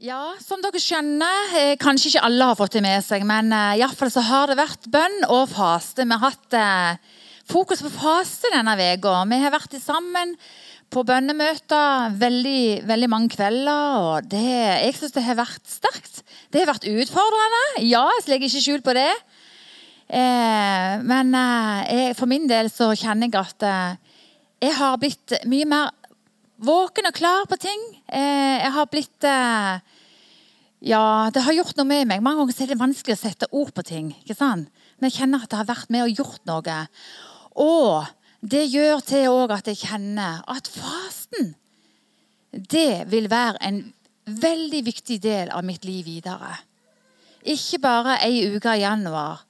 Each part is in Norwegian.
Ja, som dere skjønner, eh, kanskje ikke alle har fått det med seg, men iallfall i hvert fall så har det vært bønn og faste. Vi har hatt eh, fokus på faste denne uka. Vi har vært sammen på bønnemøter veldig, veldig mange kvelder. og det, Jeg syns det har vært sterkt. Det har vært utfordrende. Ja, jeg legger ikke skjul på det. Eh, men eh, for min del så kjenner jeg at eh, jeg har blitt mye mer våken og klar på ting. jeg har blitt ja, det har gjort noe med meg. Mange ganger er det vanskelig å sette ord på ting. ikke sant? Men jeg kjenner at det har vært med og gjort noe. Og det gjør til òg at jeg kjenner at fasten det vil være en veldig viktig del av mitt liv videre. Ikke bare ei uke i januar,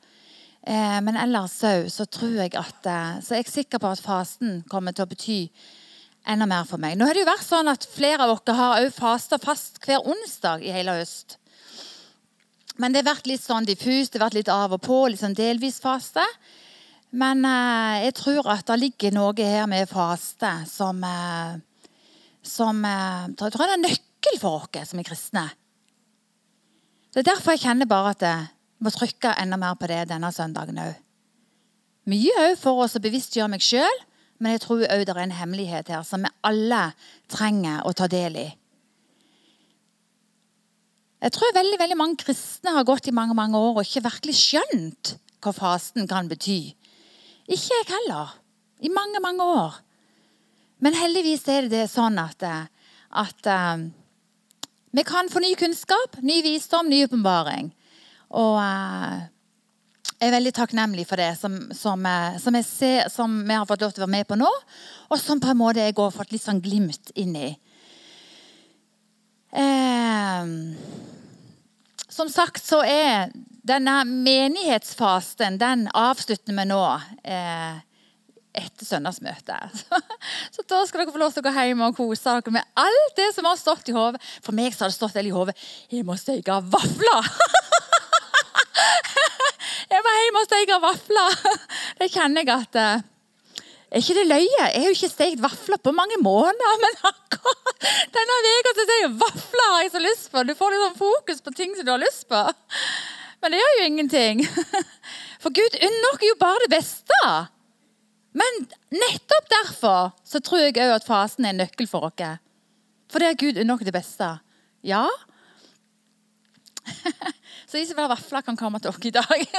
eh, men ellers òg så tror jeg at eh, Så jeg er sikker på at fasten kommer til å bety enda mer for meg. Nå har det jo vært sånn at Flere av dere har også fasta fast hver onsdag i hele høst. Men det har vært litt sånn diffust, det har vært litt av og på, litt sånn delvis faste. Men eh, jeg tror at det ligger noe her med faste som, eh, som eh, Jeg tror det er en nøkkel for oss som er kristne. Det er derfor jeg kjenner bare at jeg må trykke enda mer på det denne søndagen òg. Mye òg for oss å bevisstgjøre meg sjøl, men jeg tror òg det er en hemmelighet her som vi alle trenger å ta del i. Jeg tror veldig, veldig mange kristne har gått i mange mange år og ikke virkelig skjønt hva fasten kan bety. Ikke jeg heller. I mange, mange år. Men heldigvis er det sånn at, at um, vi kan få ny kunnskap, ny visdom, ny åpenbaring. Og uh, er veldig takknemlig for det som, som, som, jeg ser, som, vi har fått lov til å være med på nå, og som på en måte jeg har fått litt sånn glimt inn i. Eh, som sagt så er denne menighetsfasten den avslutter vi nå eh, etter søndagsmøtet. Så da skal dere få lov til å gå hjem og kose dere med alt det som har stått i hodet. For meg så har det stått i hodet jeg må steke vafler. Jeg må hjemme og steke vafler. Det kjenner jeg at uh, Er ikke det løye? Jeg har jo ikke stekt vafler på mange måneder. Men akkurat denne uka er jeg vafler har jeg så lyst på. Du får sånn fokus på ting som du har lyst på. Men det gjør jo ingenting. For Gud oss jo bare det beste. Men nettopp derfor så tror jeg òg at fasen er en nøkkel for oss. For det er Gud oss det beste. Ja, så de som vil ha vafler, kan komme til oss i dag.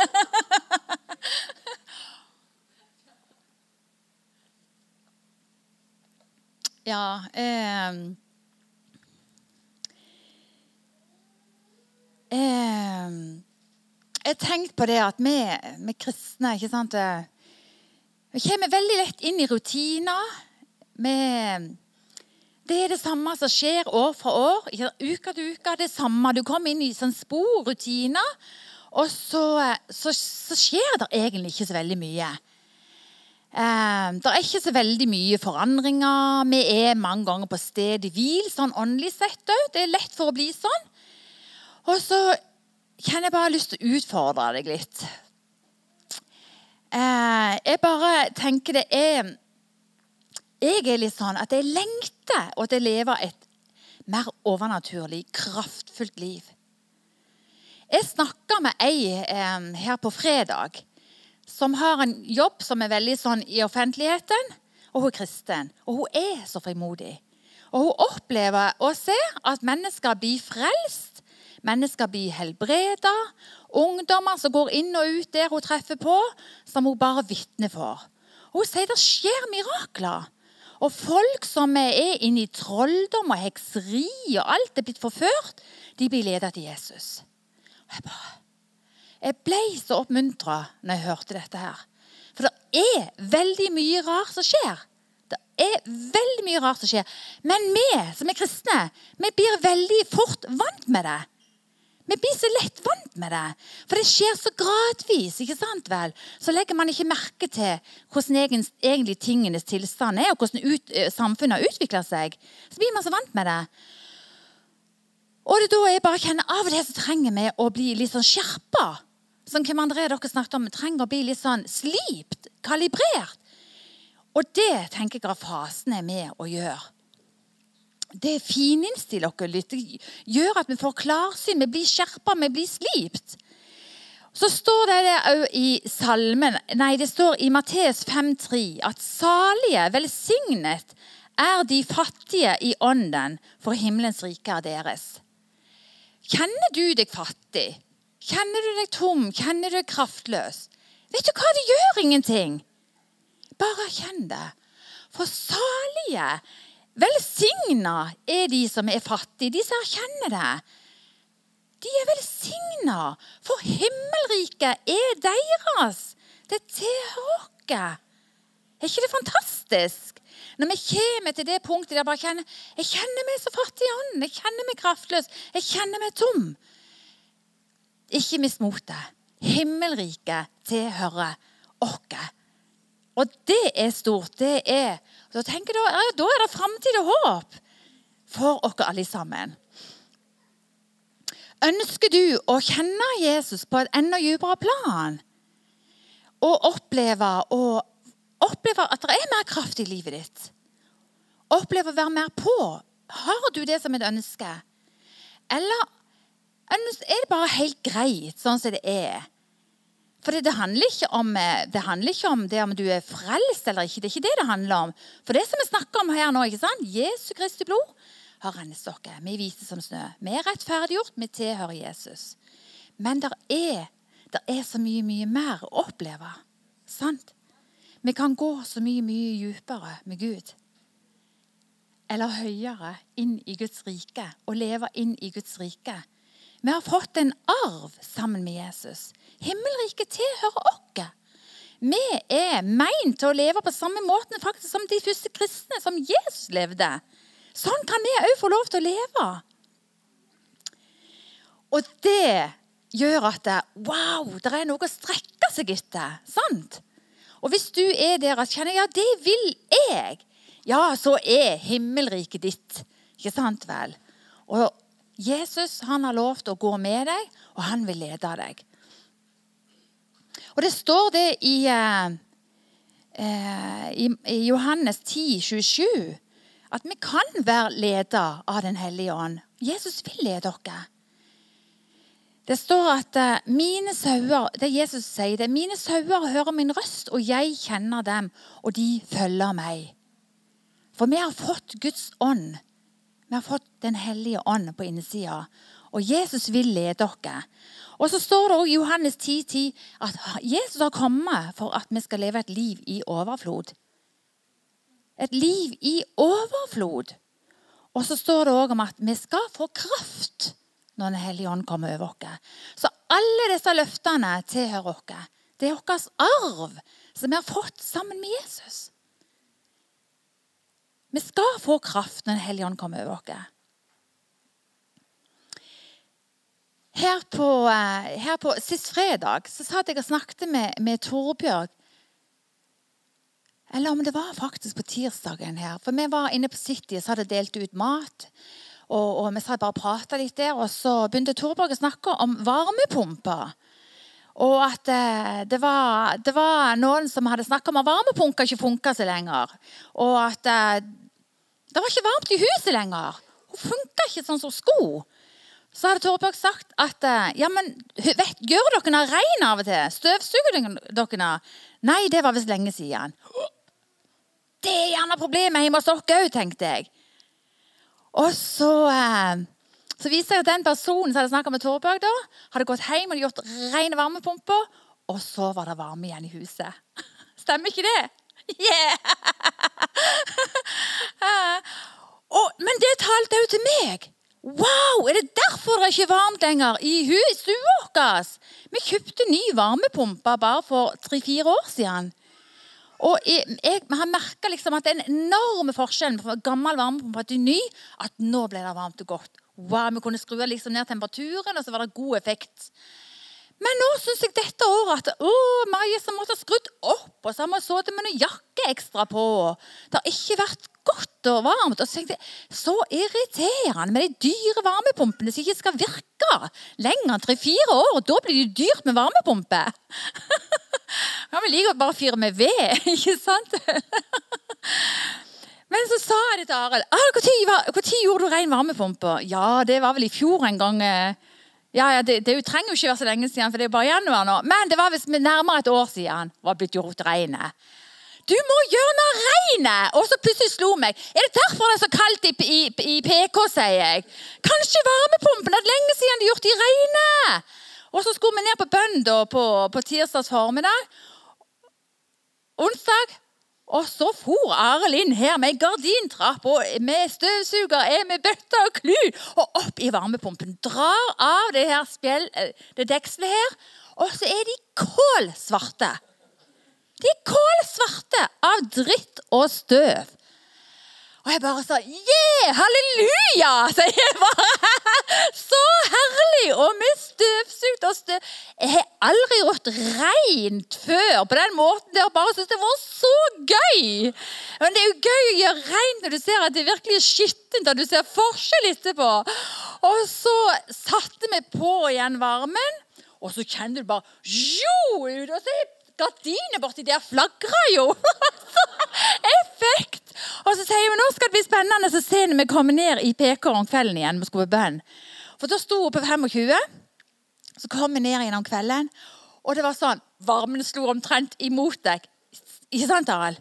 ja eh, eh, Jeg har tenkt på det at vi, vi kristne ikke sant, eh, vi kommer veldig lett inn i rutiner. Vi det er det samme som skjer år for år. Uke til uke. Det samme. Du kommer inn i sånn spor, rutiner. Og så, så, så, skjer det egentlig ikke så veldig mye. Eh, det er ikke så veldig mye forandringer. Vi er mange ganger på stedet hvil, sånn åndelig sett òg. Det er lett for å bli sånn. Og så kjenner jeg bare lyst til å utfordre deg litt. Eh, jeg bare tenker det er jeg er litt sånn at jeg lengter, og at jeg lever et mer overnaturlig, kraftfullt liv. Jeg snakka med ei eh, her på fredag som har en jobb som er veldig sånn i offentligheten. Og hun er kristen. Og hun er så frimodig. Og hun opplever å se at mennesker blir frelst. Mennesker blir helbreda. Ungdommer som går inn og ut der hun treffer på, som hun bare vitner for. Og hun sier det skjer mirakler. Og folk som er inne i trolldom og hekseri og alt er blitt forført, de blir ledet til Jesus. Og jeg bare Jeg ble så oppmuntra når jeg hørte dette her. For det er veldig mye rart som skjer. Det er veldig mye rart som skjer. Men vi som er kristne, vi blir veldig fort vant med det. Vi blir så lett vant med det. For det skjer så gradvis. ikke sant vel? Så legger man ikke merke til hvordan egen, egentlig tingenes tilstand er, og hvordan ut, eh, samfunnet har utvikla seg. Så blir man så vant med det. Og det er da jeg bare kjenner av og til så trenger vi å bli litt sånn skjerpa. Som Kim André dere snakket om, trenger å bli litt sånn slipt, kalibrert. Og det tenker jeg at fasen er med å gjøre. Det fininnstiller oss litt. Det gjør at vi får klarsyn, vi blir skjerpa, vi blir slipt. Så står det òg i salmen, nei, det står i Matteus 5,3 at salige, velsignet er de fattige i ånden, for himmelens rike er deres. Kjenner du deg fattig? Kjenner du deg tom? Kjenner du deg kraftløs? Vet du hva, det gjør ingenting. Bare kjenn det. For salige, velsigna er de som er fattige, de som erkjenner det. De er velsigna, for himmelriket er deres. Det tilhører oss. Er ikke det fantastisk? Når vi kommer til det punktet der jeg bare kjenner jeg kjenner meg så fattig i ånden, jeg kjenner meg kraftløs, jeg kjenner meg tom. Ikke mist motet. Himmelriket tilhører oss. Og det er stort. Det er Da tenker ja, da er det framtid og håp for oss alle sammen. Ønsker du å kjenne Jesus på et enda dypere plan? Og oppleve og Oppleve at det er mer kraft i livet ditt. Oppleve å være mer på. Har du det som et ønske? Eller er det bare helt greit sånn som det er? For det handler, ikke om, det handler ikke om det om du er frelst eller ikke. Det er ikke det det handler om. For det som vi snakker om her nå, ikke sant? Jesu Kristi blod har rennet dere. Vi er hvite som snø. Vi er rettferdiggjort. Vi tilhører Jesus. Men det er, er så mye, mye mer å oppleve. Sant? Vi kan gå så mye, mye dypere med Gud. Eller høyere inn i Guds rike og leve inn i Guds rike. Vi har fått en arv sammen med Jesus. Himmelriket tilhører oss. Vi er meint til å leve på samme måte faktisk som de første kristne, som Jesus levde. Sånn kan vi òg få lov til å leve. Og det gjør at wow, det er noe å strekke seg etter. sant? Og hvis du er der og kjenner ja, det vil jeg, ja, så er himmelriket ditt. Ikke sant vel? Og Jesus han har lovt å gå med deg, og han vil lede deg. Og det står det i, eh, eh i, i Johannes 10, 27, at vi kan være leder av Den hellige ånd. Jesus vil lede dere. Det står at eh, mine sauer det Jesus sier det, mine sauer hører min røst, og jeg kjenner dem, og de følger meg. For vi har fått Guds ånd. Vi har fått Den hellige ånd på innsida. Og Jesus vil lede dere. Og så står det også i Johannes 10,10 10 at Jesus har kommet for at vi skal leve et liv i overflod. Et liv i overflod. Og så står det òg om at vi skal få kraft når Den hellige ånd kommer over oss. Så alle disse løftene tilhører oss. Det er vår arv som vi har fått sammen med Jesus. Vi skal få kraft når Den hellige ånd kommer over oss. Her på, eh, her på, Sist fredag så satt jeg og snakket med, med Torbjørg. Eller om det var faktisk på tirsdagen her. For vi var inne på City og så hadde delt ut mat. Og, og vi satt bare og prata litt der, og så begynte Torbjørg å snakke om varmepumper. Og at eh, det, var, det, var, noen som hadde snakka om at varmepumper ikke funka så lenger. Og at eh, det var ikke varmt i huset lenger. Hun funka ikke sånn som sko. Så hadde Torbjørg sagt at eh, ja, men vet, gjør dere rein av og til? Støvsuger dere? Nei, det var visst lenge siden. Det er gjerne problemet hjemme hos dere òg, tenkte jeg. Og så, eh, så viser jeg at den personen som hadde snakka med Torbjørg, da, hadde gått hjem og gjort rene varmepumper, og så var det varme igjen i huset. Stemmer ikke det? Yeah! og, men det talte òg til meg. Wow, er det derfor det er ikke varmt lenger i stua vår? Vi kjøpte ny varmepumpe bare for tre-fire år siden. Og jeg, jeg har merka liksom at det er en enorm forskjell fra gammel varmepumpe til ny. At nå ble det varmt og godt. Wow, Vi kunne skru liksom ned temperaturen, og så var det god effekt. Men nå syns jeg dette året at å, Maja, som måtte ha skrudd opp, og så har vi sittet med noen jakke ekstra på. Det har ikke vært godt og varmt. Og så tenkte jeg, Så irriterende med de dyre varmepumpene som ikke skal virke lenger enn tre-fire år. og Da blir det dyrt med varmepumpe. Ja, Vi liker bare fyre med ved, ikke sant? Men så sa jeg det til Arild. Når gjorde du ren varmepumpe? Ja, det var vel i fjor en gang. eh. Ja, ja, det, det trenger jo ikke være så lenge siden, for det er bare januar nå. Men det var visst nærmere et år siden var blitt gjort reine. Du må gjøre noe regnet! Og så plutselig slo meg. Er det derfor det er så kaldt i, i, i PK, sier jeg. Kanskje varmepumpen. Det er lenge siden de har gjort i regnet?» Og så skulle vi ned på bønn på, på tirsdags formiddag. Onsdag og så for Arild inn her med gardintrapp og med støvsuger, er med bøtte og klu og opp i varmepumpen. Drar av det her spjell, eh, det dekselet her, og så er de kålsvarte. De er kålsvarte av dritt og støv. Og jeg bare sa yeah, halleluja! Så jeg bare. Så herlig! Og med støvsugd og støv Jeg har aldri gjort rent før på den måten. der bare syntes det var så gøy. Men det er jo gøy å gjøre rent når du ser at det virkelig er skittent, og du ser forskjell etterpå. Og så satte vi på igjen varmen, og så kjenner du bare jo, Og så er gardinet borti der flagra jo! Effekt! Og så sier vi nå skal det bli spennende å se når vi kommer ned i PK om kvelden igjen. vi skulle på bønn. For da sto hun på 25. Så kom vi ned igjen om kvelden, og det var sånn Varmen slo omtrent imot deg. Ikke sant, Arild?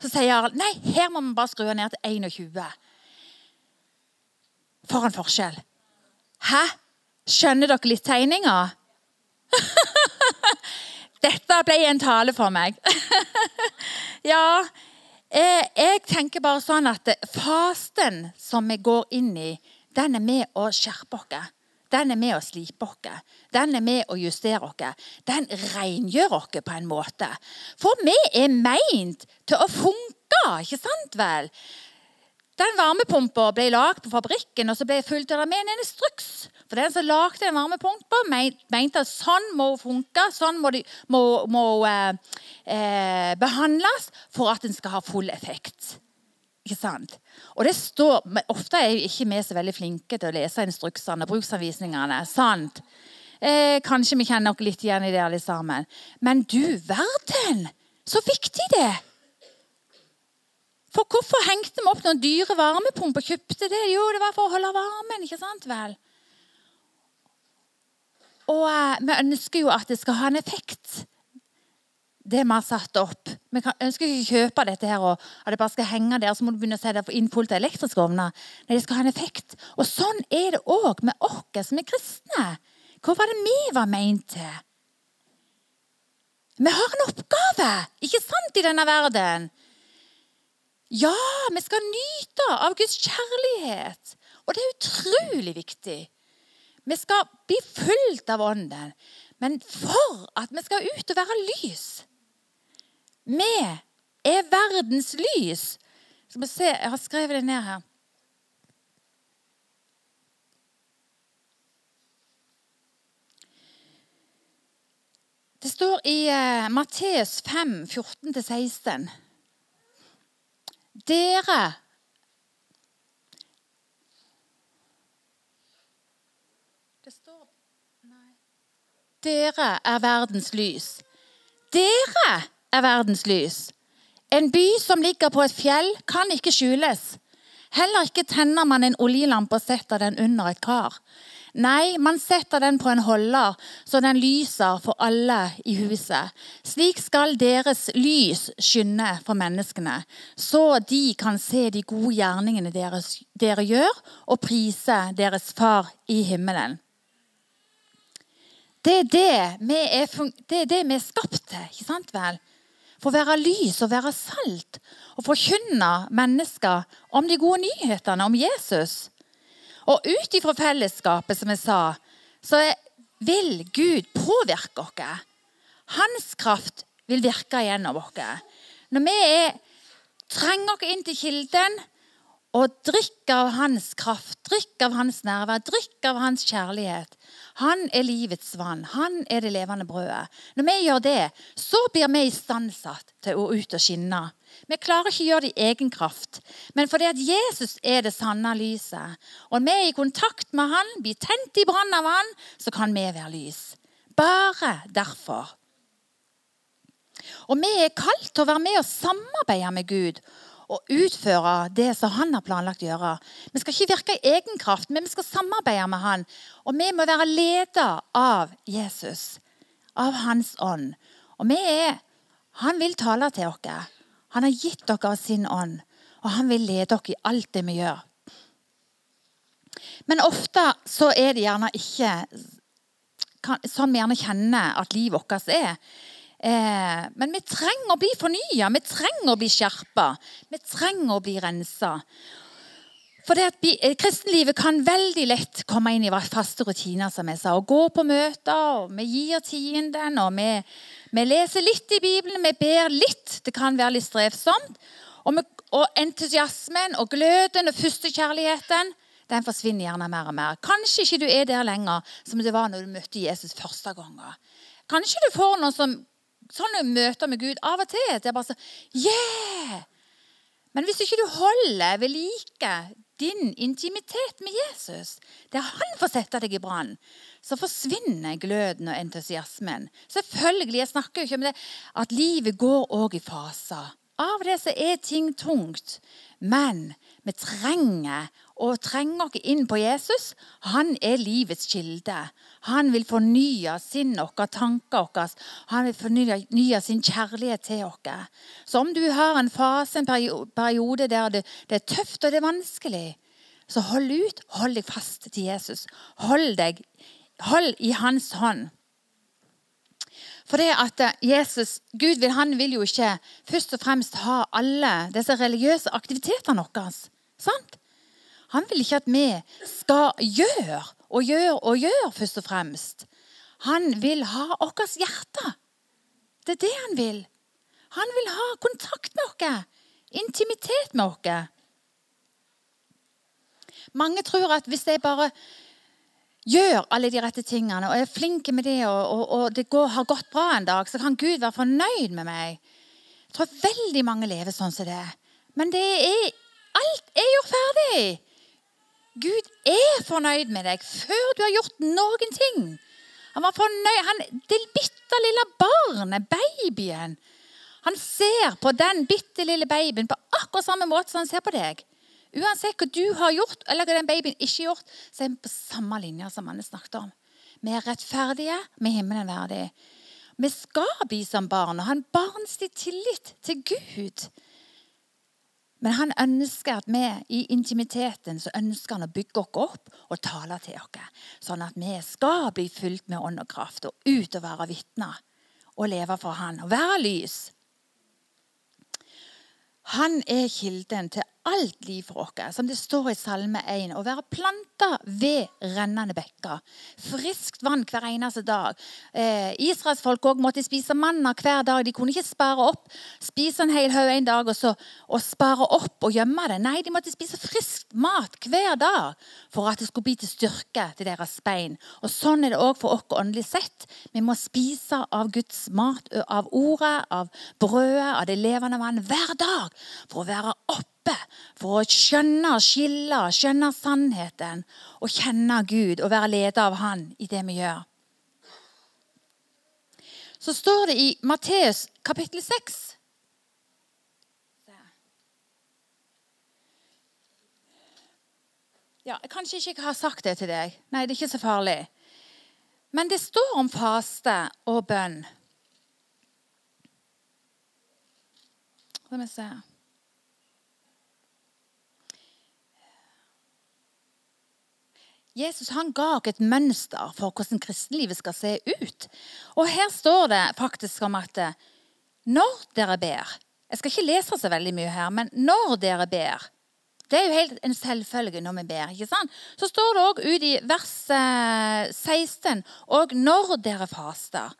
Så sier Arild nei, her må vi bare skru ned til 21. For en forskjell. Hæ? Skjønner dere litt tegninga? Dette ble en tale for meg. ja, Eh, jeg tenker bare sånn at fasten som vi går inn i, den er med å skjerpe oss. Den er med å slipe oss. Den er med å justere oss. Den rengjør oss på en måte. For vi er meint til å funke, ikke sant vel? Den varmepumpa ble lagd på fabrikken og så ble fulgt med en instruks. For Den som lagde den varmepumpa, mente at sånn må funke, sånn må, de, eh, eh, behandles for at den skal ha full effekt. Ikke sant? Og det står, Ofte er ikke vi så veldig flinke til å lese instruksene og bruksanvisningene. sant? Eh, kanskje vi kjenner oss litt igjen i det, alle sammen. Men du verden, så viktig det! For hvorfor hengte vi opp noen dyre varmepumper og kjøpte det? Jo, det var for å holde varmen. ikke sant vel? Og eh, vi ønsker jo at det skal ha en effekt, det vi har satt opp. Vi ønsker ikke å kjøpe dette her og at det bare skal henge der, så må du begynne å se det inn fullt elektriske ovner. Nei, det skal ha en effekt. Og sånn er det òg med oss som er kristne. Hva var det vi var meint til? Vi har en oppgave, ikke sant, i denne verden? Ja, vi skal nyte av Guds kjærlighet. Og det er utrolig viktig. Vi skal bli fulgt av Ånden. Men for at vi skal ut og være lys Vi er verdens lys. Skal vi se, Jeg har skrevet det ned her. Det står i uh, Matteus 5, 14-16. Dere Det står Nei. Dere er verdens lys. Dere er verdens lys. En by som ligger på et fjell, kan ikke skjules. Heller ikke tenner man en oljelampe og setter den under et kar. Nei, man setter den på en holder, så den lyser for alle i huset. Slik skal deres lys skynde for menneskene, så de kan se de gode gjerningene deres, dere gjør, og prise deres Far i himmelen. Det er det vi er, det er, det vi er skapt til, ikke sant vel? For å være lys og være salt. Og forkynne mennesker om de gode nyhetene om Jesus. Og ut ifra fellesskapet, som jeg sa, så vil Gud påvirke oss. Hans kraft vil virke gjennom oss. Når vi er, trenger oss inn til kilden og drikker av hans kraft, drikker av hans nærvær, drikker av hans kjærlighet Han er livets vann. Han er det levende brødet. Når vi gjør det, så blir vi istandsatt til å ut og skinne. Vi klarer ikke å gjøre det i egen kraft, men fordi at Jesus er det sanne lyset, og vi er i kontakt med han, blir tent i brann av han, så kan vi være lys. Bare derfor. Og vi er kalt til å være med og samarbeide med Gud og utføre det som han har planlagt å gjøre. Vi skal ikke virke i egen kraft, men vi skal samarbeide med han. Og vi må være leder av Jesus, av Hans ånd. Og vi er Han vil tale til oss. Han har gitt dere av sin ånd, og han vil lede dere i alt det vi gjør. Men ofte så er det gjerne ikke sånn vi gjerne kjenner at livet vårt er. Eh, men vi trenger å bli fornya, vi trenger å bli skjerpa. Vi trenger å bli rensa. For det at eh, Kristenlivet kan veldig lett komme inn i faste rutiner. som jeg sa, og Gå på møter, og vi gir tienden, og vi, vi, leser litt i Bibelen, vi ber litt. Det kan være litt strevsomt. Og, vi, og entusiasmen og gløden og førstekjærligheten den forsvinner gjerne mer og mer. Kanskje ikke du er der lenger som det var når du møtte Jesus første gangen. Kanskje du får noen som sånne møter med Gud av og til. Det er bare så Yeah! Men hvis ikke du holder ved like din intimitet med Jesus, der han får sette deg i brann, så forsvinner gløden og entusiasmen. Selvfølgelig, Jeg snakker jo ikke om det at livet går òg i faser. Av det så er ting tungt. Men vi trenger å trenge oss inn på Jesus. Han er livets kilde. Han vil fornye sinnet vårt, tankene våre. Han vil fornye sin kjærlighet til oss. Så om du har en fase, en periode der det, er tøft og det er vanskelig, så hold ut. Hold deg fast til Jesus. Hold deg hold i hans hånd. For det at Jesus, Gud vil, han vil jo ikke først og fremst ha alle disse religiøse aktivitetene våre. Sant? Han vil ikke at vi skal gjøre og gjøre og gjøre, først og fremst. Han vil ha vårt hjerte. Det er det han vil. Han vil ha kontakt med oss. Intimitet med oss. Mange tror at hvis jeg bare gjør alle de rette tingene og er flink med det, og, og, og det går, har gått bra en dag, så kan Gud være fornøyd med meg. Jeg tror veldig mange lever sånn som det. Men det er, alt er gjort ferdig. Gud er fornøyd med deg før du har gjort noen ting. Han var fornøyd. Han, det bitte lille barnet, babyen. Han ser på den bitte lille babyen på akkurat samme måte som han ser på deg. Uansett hva du har gjort, eller hva den babyen ikke har gjort, så er vi på samme linje som han snakket om. Vi er rettferdige, vi er himmelen verdig. Vi skal bli som barn og ha en barnslig tillit til Gud. Men han ønsker at vi i intimiteten så ønsker han å bygge oss opp og tale til oss. Sånn at vi skal bli fylt med ånd og kraft og ut og være vitner og leve for han og være lys. Han er kilden til alt liv for oss, som det står i Salme 1. Å være planta ved rennende bekker. Friskt vann hver eneste dag. Eh, Israelsfolk òg måtte spise manna hver dag. De kunne ikke spare opp, spise en hel haug en dag og, så, og spare opp og gjemme det. Nei, de måtte spise friskt mat hver dag for at det skulle bli til styrke til deres bein. Og Sånn er det òg for oss åndelig sett. Vi må spise av Guds mat, av ordet, av brødet, av det levende vann hver dag for å være opp oppe for å skjønne, skille, skjønne sannheten og kjenne Gud og være ledet av Han i det vi gjør. Så står det i Matteus kapittel 6 Ja, jeg kanskje ikke har sagt det til deg. Nei, det er ikke så farlig. Men det står om faste og bønn. Skal vi se Jesus han ga oss et mønster for hvordan kristenlivet skal se ut. Og Her står det faktisk om at eh, når dere ber Jeg skal ikke lese så veldig mye her, men når dere ber Det er jo helt en selvfølge når vi ber. ikke sant? Så står det òg ut i vers 16 eh, og når dere faster.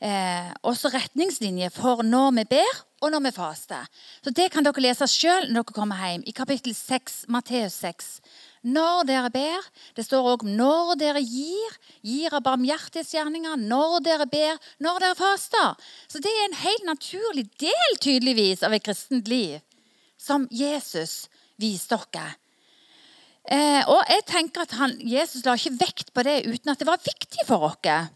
Eh, også retningslinjer for når vi ber og når vi faster. Så Det kan dere lese sjøl når dere kommer hjem, i kapittel 6, Matteus 6 når dere ber. Det står òg når dere gir. Gir av barmhjertighetsgjerninger. Når dere ber. Når dere faster. Så det er en helt naturlig del tydeligvis av et kristent liv som Jesus viste dere. Eh, og jeg tenker at han, Jesus la ikke vekt på det uten at det var viktig for oss.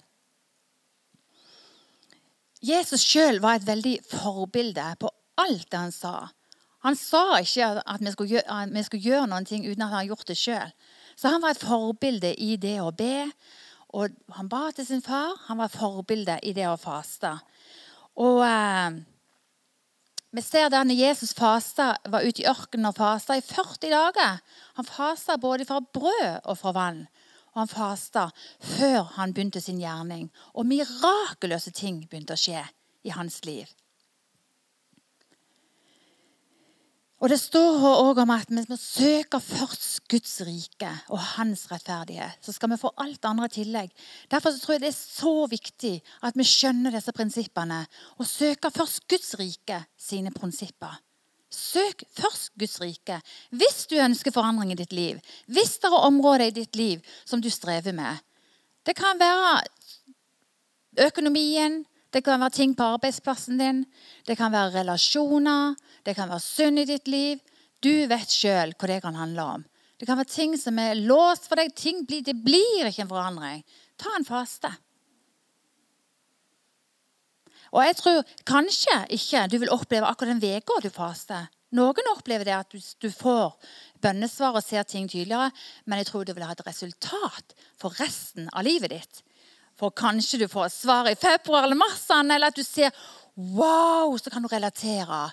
Jesus sjøl var et veldig forbilde på alt det han sa. Han sa ikke at vi skulle gjøre, vi skulle gjøre noen ting uten at han hadde gjort det sjøl. Så han var et forbilde i det å be. Og han ba til sin far. Han var et forbilde i det å faste. Og eh, vi ser det når Jesus fasta, var ute i ørkenen og fasta i 40 dager. Han fasta både fra brød og fra vann. Og han fasta før han begynte sin gjerning. Og mirakuløse ting begynte å skje i hans liv. Og Det står òg om at vi må søke først Guds rike og hans rettferdighet. Så skal vi få alt andre i tillegg. Derfor tror jeg det er så viktig at vi skjønner disse prinsippene. Og søker først Guds rike sine prinsipper. Søk først Guds rike hvis du ønsker forandring i ditt liv. Hvis det er områder i ditt liv som du strever med. Det kan være økonomien, det kan være ting på arbeidsplassen din, det kan være relasjoner, det kan være synd i ditt liv. Du vet sjøl hva det kan handle om. Det kan være ting som er låst for deg. Blir, det blir ikke en forandring. Ta en faste. Og jeg tror kanskje ikke du vil oppleve akkurat den uka du faster. Noen opplever det at du, får bønnesvar og ser ting tydeligere, men jeg tror du vil ha et resultat for resten av livet ditt. For kanskje du får svar i februar eller mars, eller at du ser Wow! Så kan du relatere.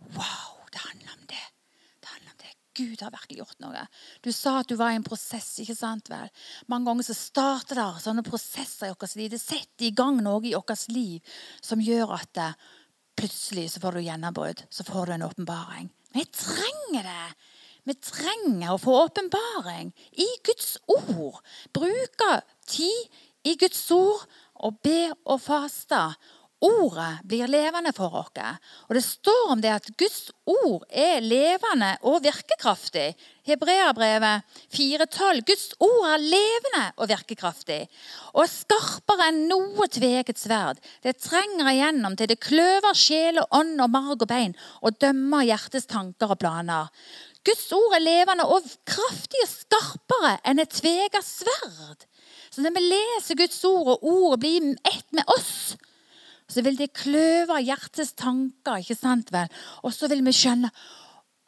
Wow, det handler om det. Det handler om det. Gud har virkelig gjort noe. Du sa at du var i en prosess. ikke sant vel? Mange ganger så starter der sånne prosesser i vårt liv. Det setter i gang noe i vårt liv som gjør at det, plutselig så får du gjennombrudd. Så får du en åpenbaring. Vi trenger det. Vi trenger å få åpenbaring i Guds ord. Bruke tid i Guds ord og be og faste. Ordet blir levende for oss. Og Det står om det at Guds ord er levende og virkekraftig. Hebreabrevet 4,12. Guds ord er levende og virkekraftig. Og skarpere enn noe tveget sverd. Det trenger igjennom til det kløver sjel og ånd og marg og bein og dømmer hjertets tanker og planer. Guds ord er levende og kraftig og skarpere enn et tvega sverd. Så når vi leser Guds ord, og ordet blir ett med oss, så vil det kløve hjertets tanker. ikke sant vel? Og så vil vi skjønne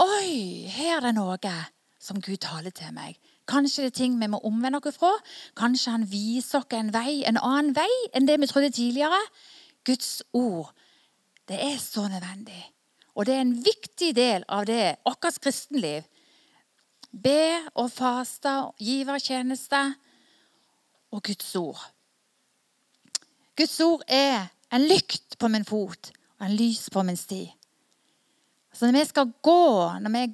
Oi, her er det noe som Gud taler til meg. Kanskje det er ting vi må omvende oss fra. Kanskje han viser oss en vei, en annen vei enn det vi trodde tidligere. Guds ord, det er så nødvendig. Og det er en viktig del av det, vårt kristenliv. Be og faste, givertjeneste og Guds ord. Guds ord er en lykt på min fot og en lys på min sti. Så når vi skal gå, når vi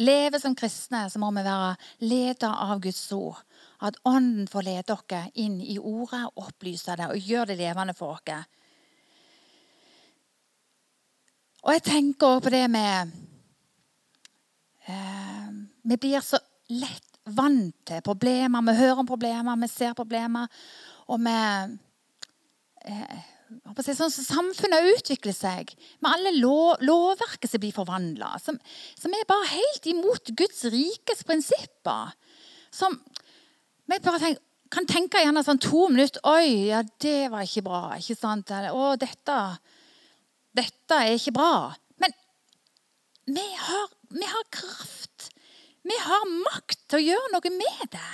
lever som kristne, så må vi være ledet av Guds ord. At Ånden får lede oss inn i ordet, opplyse det og gjøre det levende for oss. Og jeg tenker også på det med eh, Vi blir så lett vant til problemer. Vi hører om problemer, vi ser problemer. Og vi eh, Sånn samfunnet utvikler seg, med alle lov, lovverket som blir forvandla, som, som, er bare helt imot Guds rikes prinsipper. Som vi bare tenker, kan tenke gjerne sånn to minutter Oi, ja, det var ikke bra. ikke sant? Å, dette, dette er ikke bra. Men vi har, vi har kraft vi har makt til å gjøre noe med det.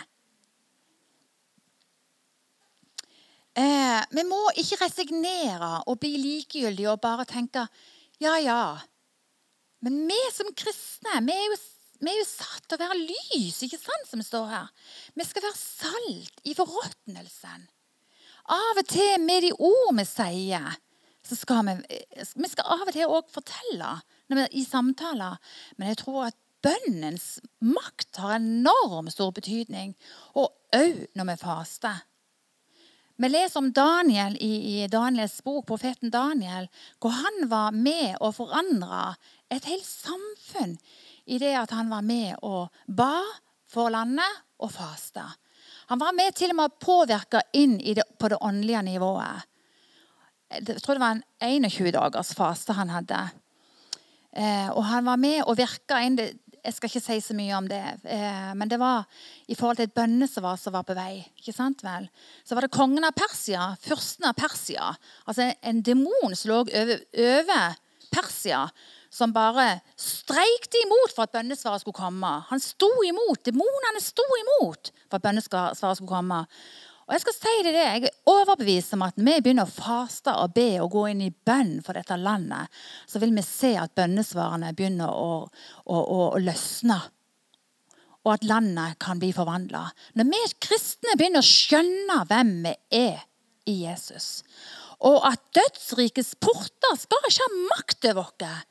Eh, vi må ikke resignere og bli likegyldige og bare tenke ja, ja. Men vi som kristne vi er jo, vi er jo satt til å være lys, ikke sant, som står her. Vi skal være salt i forråtnelsen. Av og til med de ord vi sier, så skal vi, vi skal av og til òg fortelle vi, i samtaler. Men jeg tror at bønnens makt har enormt stor betydning, og òg når vi faster. Vi leser om Daniel i, Daniels bok, profeten Daniel, hvor han var med og forandra et helt samfunn i det at han var med og ba for landet og fasta. Han var med til og med å påvirke inn det, på det åndelige nivået. Jeg tror det var en 21 dagers faste han hadde. Eh, og han var med og virka inn det, jeg skal ikke si så mye om det. Eh, men det var i forhold til et bønne som var, som var på vei. ikke sant vel? Så var det kongen av Persia, fyrsten av Persia. Altså en demon som lå over, over Persia. som bare streikte imot for at bønnesvaret skulle komme. Han sto imot. Demonene sto imot for at bønnesvaret skulle komme. Og Jeg skal si det, jeg er overbevist om at når vi begynner å faste og be og gå inn i bønn for dette landet, så vil vi se at bønnesvarene begynner å, å, å, å løsne. Og at landet kan bli forvandla. Når vi kristne begynner å skjønne hvem vi er i Jesus, og at dødsrikets porter skal ikke ha makt over oss.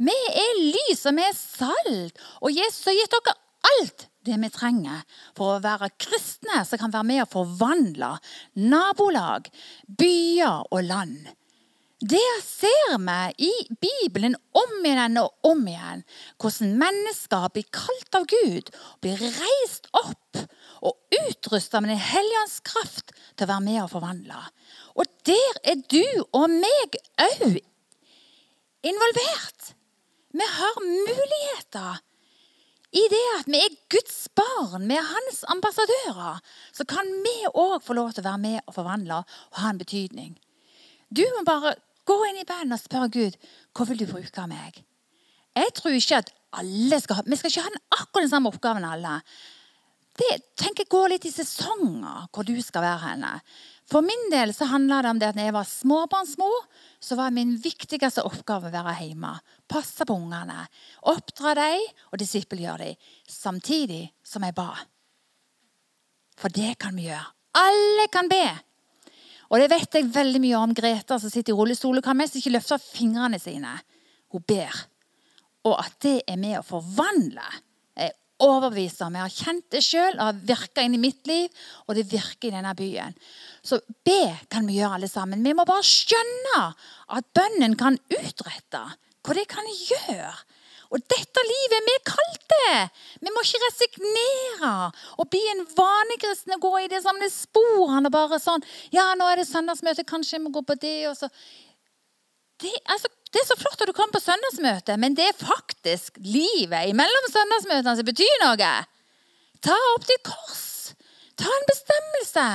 Vi er lys, og vi er salt. Og Jesus har gitt dere alt det vi trenger for å være kristne som kan være med å forvandle nabolag, byer og land. Det ser vi i Bibelen om igjen og om igjen. Hvordan mennesker blir kalt av Gud, blir reist opp og utrusta med Den hellige ånds kraft til å være med og forvandle. Og der er du og meg òg involvert. Vi har muligheter. I det at vi er Guds barn, vi er hans ambassadører, så kan vi òg få lov til å være med og forvandle og ha en betydning. Du må bare gå inn i band og spørre Gud hva vil du bruke meg. Jeg tror ikke at alle skal ha, Vi skal ikke ha den akkurat den samme oppgaven alle. Det tenker jeg går litt i sesonger hvor du skal være henne. For min del så handla det om det at når jeg var småbarnsmor, så var min viktigste oppgave å være hjemme. Passe på ungene. Oppdra dem og disippelgjøre dem. Samtidig som jeg ba. For det kan vi gjøre. Alle kan be. Og det vet jeg veldig mye om Greta som sitter i rullestol og kan mest ikke løfte fingrene sine. Hun ber. Og at det er med å forvandle overbevist om. Jeg har kjent det sjøl og har virka inn i mitt liv, og det virker i denne byen. Så be kan vi gjøre alle sammen. Vi må bare skjønne at bønnen kan utrette hva det kan gjøre. Og dette livet vi er kalt det. Vi må ikke resignere og bli en vanekristen og gå i det samme sporene. bare sånn, ja, nå er det søndagsmøte, kanskje jeg må gå på det. og så. Det, altså, det er så flott at du kom på søndagsmøte, men det er faktisk livet imellom søndagsmøtene som betyr noe. Ta opp ditt kors. Ta en bestemmelse.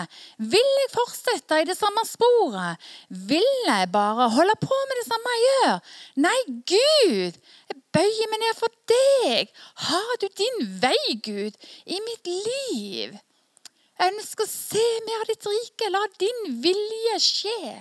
Vil jeg fortsette i det samme sporet? Vil jeg bare holde på med det samme jeg gjør? Nei, Gud, jeg bøyer meg ned for deg. Har du din vei, Gud, i mitt liv? Jeg ønsker å se mer av ditt rike. La din vilje skje.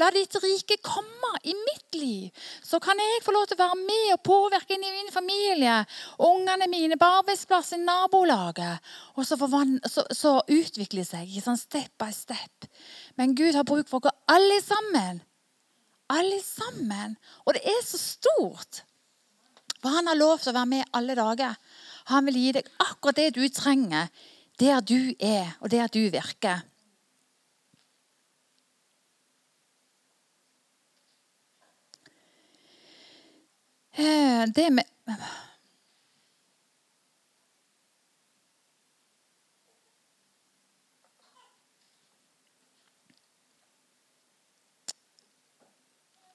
La ditt rike komme i mitt liv. Så kan jeg få lov til å være med og påvirke inn i min familie, ungene mine, på arbeidsplassen, nabolaget. Og så, så, så utvikler det seg sånn step by step. Men Gud har bruk for oss alle sammen. Alle sammen. Og det er så stort. For han har lov til å være med alle dager. Han vil gi deg akkurat det du trenger, der du er, og der du virker. Det med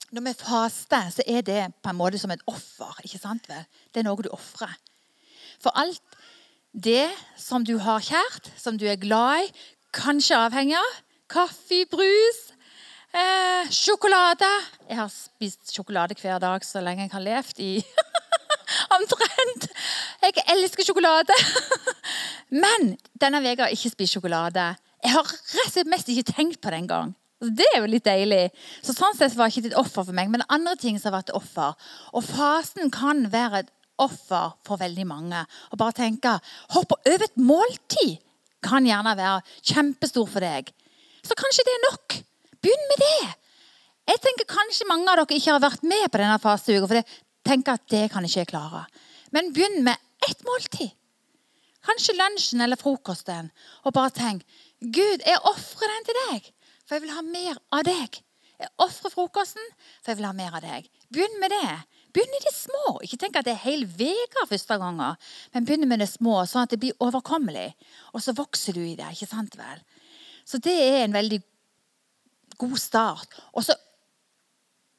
Når vi faster, så er det på en måte som et offer. ikke sant vel? Det er noe du ofrer. For alt det som du har kjært, som du er glad i, kanskje avhengig av, kaffe, brus, Eh, sjokolade. Jeg har spist sjokolade hver dag så lenge jeg har levd i Omtrent. Jeg elsker sjokolade. Men denne uka har jeg ikke spist sjokolade. Jeg har rett og slett mest ikke tenkt på det engang. Det er jo litt deilig. Så Sånn sett var det ikke et offer for meg, men andre ting som har vært offer. Og fasen kan være et offer for veldig mange. Og bare tenke hoppe over et måltid kan gjerne være kjempestor for deg. Så kanskje det er nok. Begynn med det. Jeg tenker Kanskje mange av dere ikke har vært med på denne fasteuka, for jeg tenker at det kan ikke jeg klare. Men begynn med ett måltid. Kanskje lunsjen eller frokosten. Og bare tenk Gud, jeg ofrer den til deg, for jeg vil ha mer av deg. Jeg ofrer frokosten, for jeg vil ha mer av deg. Begynn med det. Begynn i det små. Ikke tenk at det er hel uke første gangen, men begynn med det små, sånn at det blir overkommelig. Og så vokser du i det. ikke sant vel? Så det er en veldig god start. Og så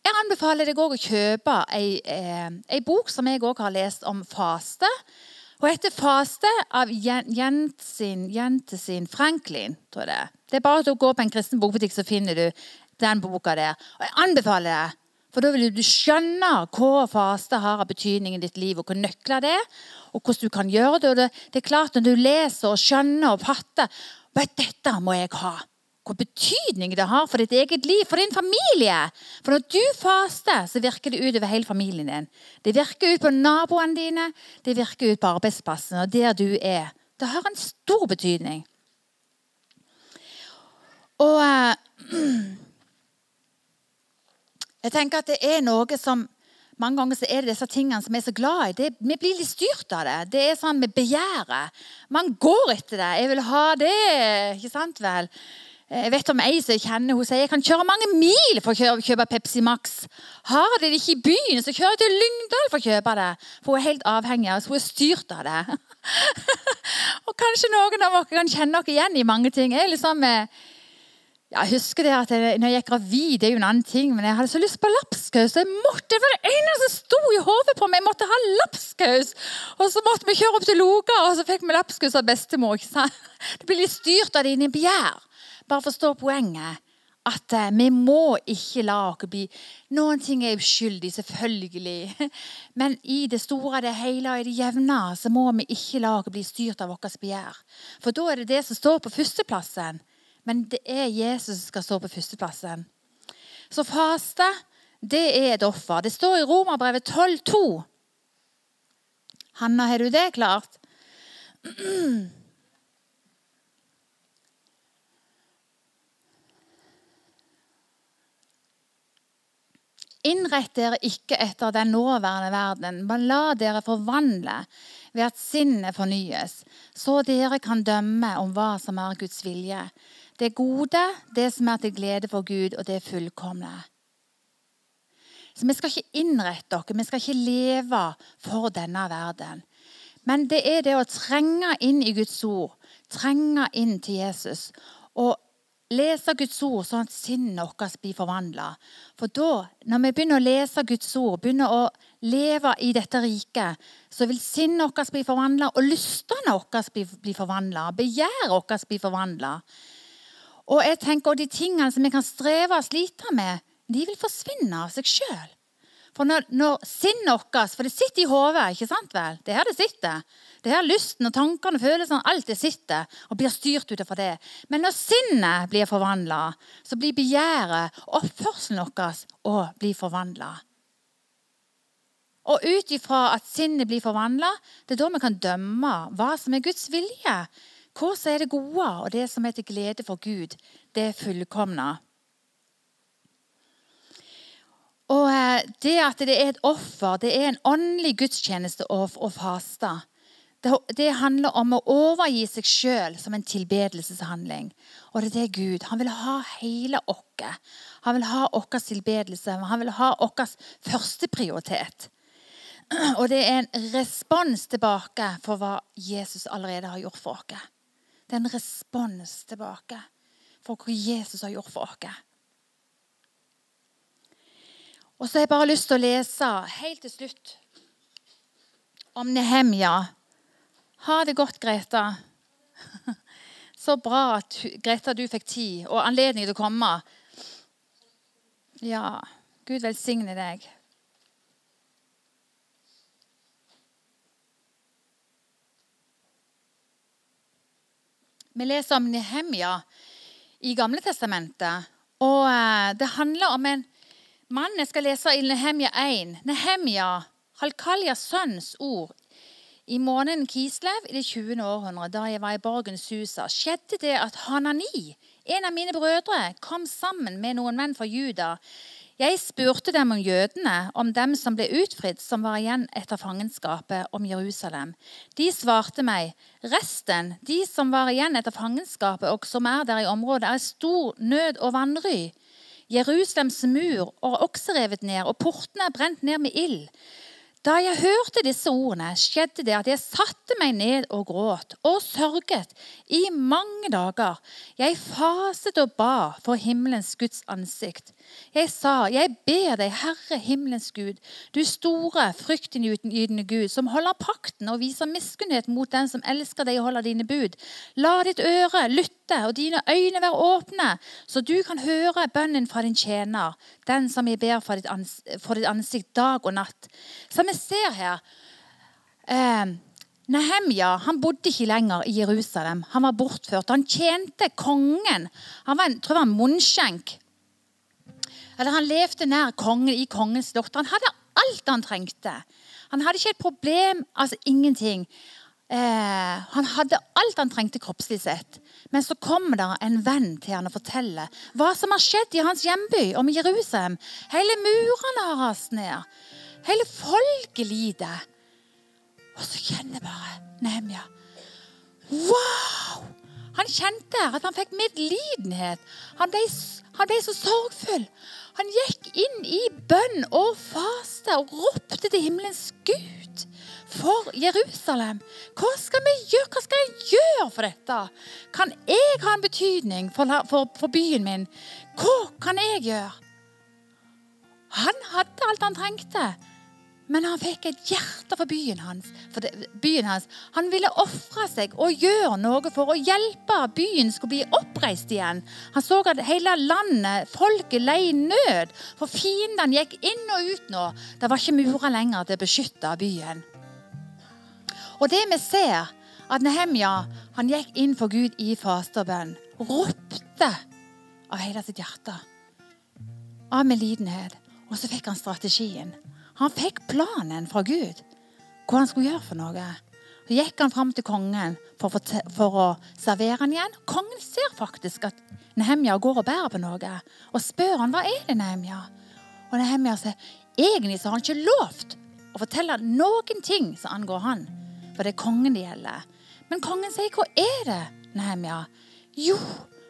jeg anbefaler deg òg å kjøpe ei, eh, ei, bok som jeg òg har lest om faste. Hun heter 'Faste' av Jentesin, Jentesin Franklin. tror jeg Det Det er bare å gå på en kristen bokbutikk, så finner du den boka der. Og Jeg anbefaler deg. For da vil du skjønne hva faste har av betydning i ditt liv, og hvor nøkler det er, og hvordan du kan gjøre det. Og det, det er klart Når du leser og skjønner og fatter vet dette må jeg ha. Hvor betydning det har for ditt eget liv, for din familie. For når du faster, så virker det ut over hele familien din. Det virker ut på naboene dine, det virker ut på arbeidsplassen og der du er. Det har en stor betydning. Og eh, Jeg tenker at det er noe som mange ganger så er det disse tingene som vi er så glad i. Det, vi blir litt styrt av det. Det er sånn med begjæret. Man går etter det. 'Jeg vil ha det.' Ikke sant vel? Jeg vet om ei som jeg kjenner, hun sier jeg kan kjøre mange mil for å kjøpe Pepsi Max. Har de det ikke i byen, så kjører jeg til Lyngdal for å kjøpe det. For hun er helt avhengig av det. Hun er styrt av det. og kanskje noen av dere kan kjenne dere igjen i mange ting. Jeg liksom... Ja, jeg husker det at jeg, når jeg gikk gravid, det er jo en annen ting, men jeg hadde så lyst på lapskaus. Jeg måtte, Det var det eneste som sto i hodet på meg. Jeg måtte ha lapskaus. Og så måtte vi kjøre opp til Loka, og så fikk vi lapskaus av bestemor. ikke sant? Det blir litt styrt av dine begjær. Bare forstå poenget. At eh, vi må ikke la oss bli Noen ting er uskyldig, selvfølgelig. Men i det store, det hele og i det jevne så må vi ikke la oss bli styrt av vårt begjær. For da er det det som står på førsteplassen. Men det er Jesus som skal stå på førsteplassen. Så faste, det er et offer. Det står i Romerbrevet 12,2. Hanna, har du det klart? Innrett dere ikke etter den nåværende verden, men la dere forvandle ved at sinnet fornyes, så dere kan dømme om hva som er Guds vilje, det gode, det som er til glede for Gud, og det fullkomne. Så Vi skal ikke innrette dere, vi skal ikke leve for denne verden. Men det er det å trenge inn i Guds ord, trenge inn til Jesus. Og lese Guds ord sånn at sinnet vårt blir forvandla. For da, når vi begynner å lese Guds ord, begynner å leve i dette riket, så vil sinnet vårt bli forvandla, og lystene våre bli forvandla, begjæret vårt blir forvandla. Og jeg tenker, de tingene som vi kan streve og slite med, de vil forsvinne av seg sjøl. For når, når sinnet vårt For det sitter i hodet, ikke sant vel? Det er her det sitter. Det er her lysten og tankene og følelsene, alt det sitter og blir styrt ut det. Men når sinnet blir forvandla, så blir begjæret oppførselen vår òg bli forvandla. Og ut ifra at sinnet blir forvandla, det er da vi kan dømme hva som er Guds vilje. Hva som er det gode, og det som er til glede for Gud, det er fullkomna. Og eh, Det at det er et offer, det er en åndelig gudstjeneste å, å faste. Det, det, handler om å overgi seg sjøl som en tilbedelseshandling. Og det er det Gud. Han vil ha hele oss. Han vil ha vår tilbedelse. Han vil ha vår førsteprioritet. Og det er en respons tilbake for hva Jesus allerede har gjort for oss. Det er en respons tilbake for hva Jesus har gjort for oss. Og så har jeg bare lyst til å lese helt til slutt om Nehemja. Ha det godt, Greta. Så bra at Greta, du fikk tid og anledning til å komme. Ja, Gud velsigne deg. Vi leser om Nehemja i Gamle Testamentet. Og eh, Det handler om en mann jeg skal lese i Nehemja 1. Nehemja, Halkaljas sønns ord. I måneden Kislev i det 20. århundre, da jeg var i borgens Susa, skjedde det at Hanani, en av mine brødre, kom sammen med noen menn fra Juda jeg spurte dem om jødene, om dem som ble utfridd, som var igjen etter fangenskapet, om Jerusalem. De svarte meg, resten, de som var igjen etter fangenskapet og som er der i området, er stor nød og vanry. Jerusalems mur er også revet ned, og portene er brent ned med ild. Da jeg hørte disse ordene, skjedde det at jeg satte meg ned og gråt og sørget i mange dager. Jeg faset og ba for himmelens Guds ansikt. Jeg sa, jeg ber deg, Herre himmelens Gud, du store, fryktinngytende Gud, som holder pakten og viser miskunnhet mot den som elsker deg og holder dine bud. La ditt øre lytte hjerte og dine øyne være åpne, så du kan høre bønnen fra din tjener, den som jeg ber for ditt, ansikt, for ditt ansikt dag og natt. Som vi ser her eh, Nehemja han bodde ikke lenger i Jerusalem. Han var bortført. Han tjente kongen. Han var tror jeg var en munnskjenk. Eller Han levde nær kongen i kongens slott. Han hadde alt han trengte. Han hadde ikke et problem, altså ingenting. Eh, han hadde alt han trengte kroppslig sett. Men så kommer det en venn til han og forteller hva som har skjedd i hans hjemby, om Jerusalem. Hele murene har rast ned. Hele folket lider. Og så kjenner bare Nehemja Wow! Han kjente at han fikk medlidenhet. Han ble, han ble så sorgfull. Han gikk inn i bønn og faste og ropte til himmelens Gud for Jerusalem. Hva skal vi gjøre? Hva skal jeg gjøre for dette? Kan jeg ha en betydning for, for, for byen min? Hva kan jeg gjøre? Han hadde alt han trengte. Men han fikk et hjerte for byen hans. For det, byen hans. Han ville ofre seg og gjøre noe for å hjelpe byen skulle bli oppreist igjen. Han så at hele landet, folket, lei nød. For fiendene gikk inn og ut nå. Det var ikke murer lenger til å beskytte byen. Og det vi ser, at Nehemja han gikk inn for Gud i faste. Ropte av hele sitt hjerte. Av medlidenhet. Og så fikk han strategien. Han fikk planen fra Gud. Hva han skulle gjøre for noe. Så gikk han fram til kongen for, for, å servere han igjen. Kongen ser faktisk at Nehemja går og bærer på noe. Og spør han hva er det Nehemja Og Nehemja sier egentlig så har han ikke lovt å fortelle noen ting som angår han for det er kongen det gjelder. Men kongen sier, 'Hva er det, Nehemja?' Jo,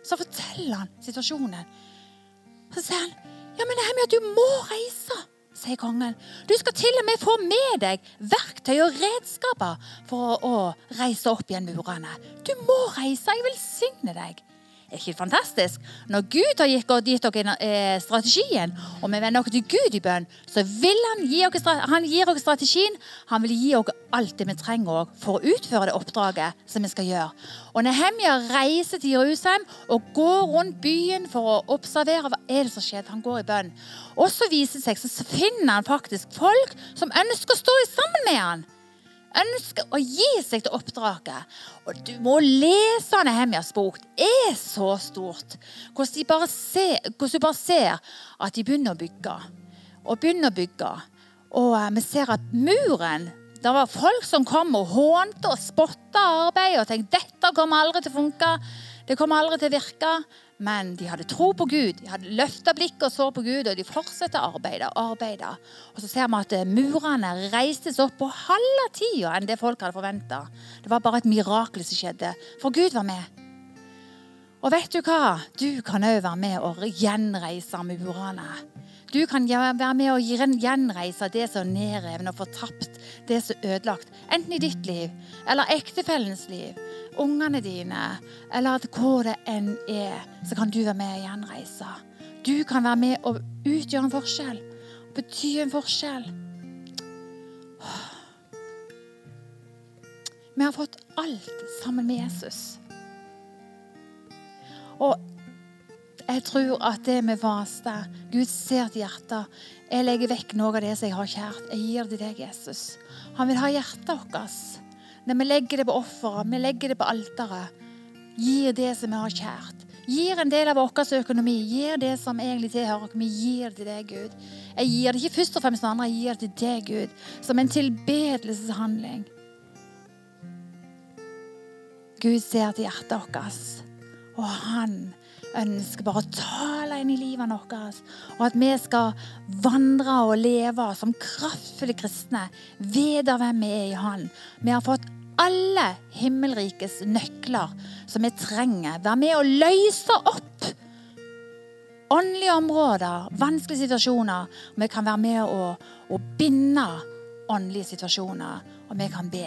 så forteller han situasjonen. Så sier han, 'Ja, men Nehemja, du må reise', sier kongen. 'Du skal til og med få med deg verktøy og redskaper for å, å reise opp igjen murene.' 'Du må reise, jeg velsigner deg.' Er ikke fantastisk? Når Gud har gitt, dere eh, strategien, og vi vender oss til Gud i bønn, så vil han gi dere, strategien. Han vil gi dere alt det vi trenger for å utføre det oppdraget som vi skal gjøre. Og Nehemja reiser til Jerusalem og går rundt byen for å observere hva er det som skjer. Han går i bønn. Og så viser det seg, så finner han faktisk folk som ønsker å stå sammen med han ønsker å gi seg til oppdraget. Og du må lese Nehemjas bok. Det er så stort. Hvordan, de bare ser, hvordan du bare ser at de begynner å bygge. Og begynner å bygge. Og eh, vi ser at muren Det var folk som kom og hånte og spotta arbeidet og tenkte dette kommer aldri til å funke. Det kommer aldri til å virke. Men de hadde tro på Gud. De hadde løfta blikket og så på Gud, og de fortsatte å arbeide. arbeide. Og så ser vi at eh, murene reistes opp på halve tida enn det folk hadde forventa. Det var bare et mirakel som skjedde, for Gud var med. Og vet du hva? Du kan òg være med og gjenreise murene. Du kan være med og gjenreise det som er nedrevet og fortapt, det som er ødelagt. Enten i ditt liv eller ektefellens liv ungene dine, eller hvor det enn er, så kan du være med og gjenreise. Du kan være med og utgjøre en forskjell. Bety en forskjell. Vi har fått alt sammen med Jesus. Og jeg tror at det med vaste Gud ser til hjertet. Jeg legger vekk noe av det som jeg har kjært. Jeg gir det til deg, Jesus. Han vil ha hjertet vårt. Når vi legger det på offeret, vi legger det på alteret, gir det som vi har kjært. Gir en del av vår økonomi, gir det som egentlig tilhører oss. Vi gir det til deg, Gud. Jeg gir det ikke først og fremst til andre, jeg gir det til deg, Gud. Som en tilbedelseshandling. Gud ser til hjertet vårt, og han ønsker bare å tale inn i livet vårt. Og at vi skal vandre og leve som kraftfulle kristne. Vite hvem vi er i Han. Vi har fått alle himmelrikes nøkler som vi trenger. Være med å løse opp åndelige områder, vanskelige situasjoner. Vi kan være med å, å binde åndelige situasjoner, og vi kan be.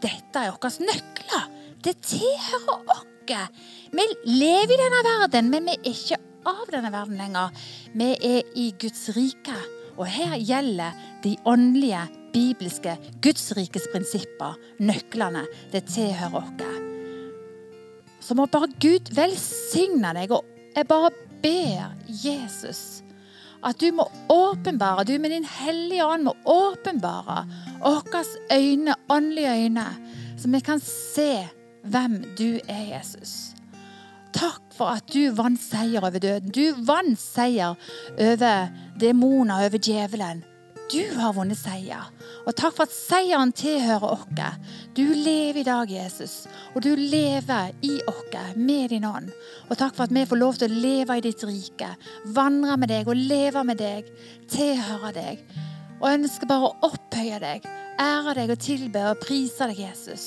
Dette er våre nøkler. Det tilhører oss. Vi lever i denne verden, men vi er ikke av denne verden lenger. Vi er i Guds rike, og her gjelder de åndelige bibelske Guds rikes prinsipper, nøklene. Det tilhører oss. så må bare Gud velsigne deg. Og jeg bare ber Jesus at du må åpenbare, du med din hellige ånd må åpenbare våre øyne, åndelige øyne, så vi kan se hvem du er, Jesus. Takk for at du vant seier over døden. Du vant seier over demoner, over djevelen. Du har vunnet seier. Og takk for at seieren tilhører oss. Du lever i dag, Jesus, og du lever i oss med din ånd. Og takk for at vi får lov til å leve i ditt rike, vandre med deg og leve med deg, tilhøre deg. Og ønsker bare å opphøye deg, ære deg og tilbe og prise deg, Jesus.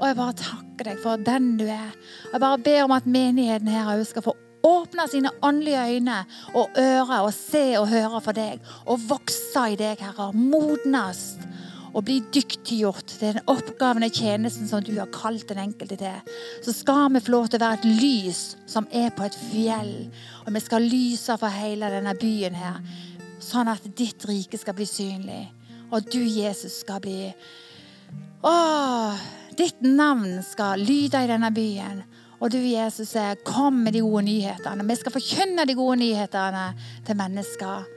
Og jeg bare takker deg for den du er. Jeg bare ber om at menigheten her òg skal få åpne sine åndelige øyne og ører og se og høre for deg. Og vokse i deg, Herre. Modnes og bli dyktiggjort til den oppgaven og tjenesten som du har kalt den enkelte til. Så skal vi få lov til å være et lys som er på et fjell. Og vi skal lyse for hele denne byen her, sånn at ditt rike skal bli synlig. Og du, Jesus, skal bli Åh, ditt navn skal lyde i denne byen. Og du, Jesus, kom med de gode nyhetene. Vi skal forkynne de gode nyhetene til mennesker.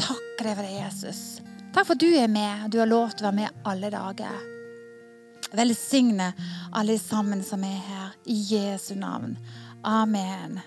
Takk deg for det, Jesus. Takk for at du er med. Du har lov til å være med alle dager. Velsigne alle sammen som er her, i Jesu navn. Amen.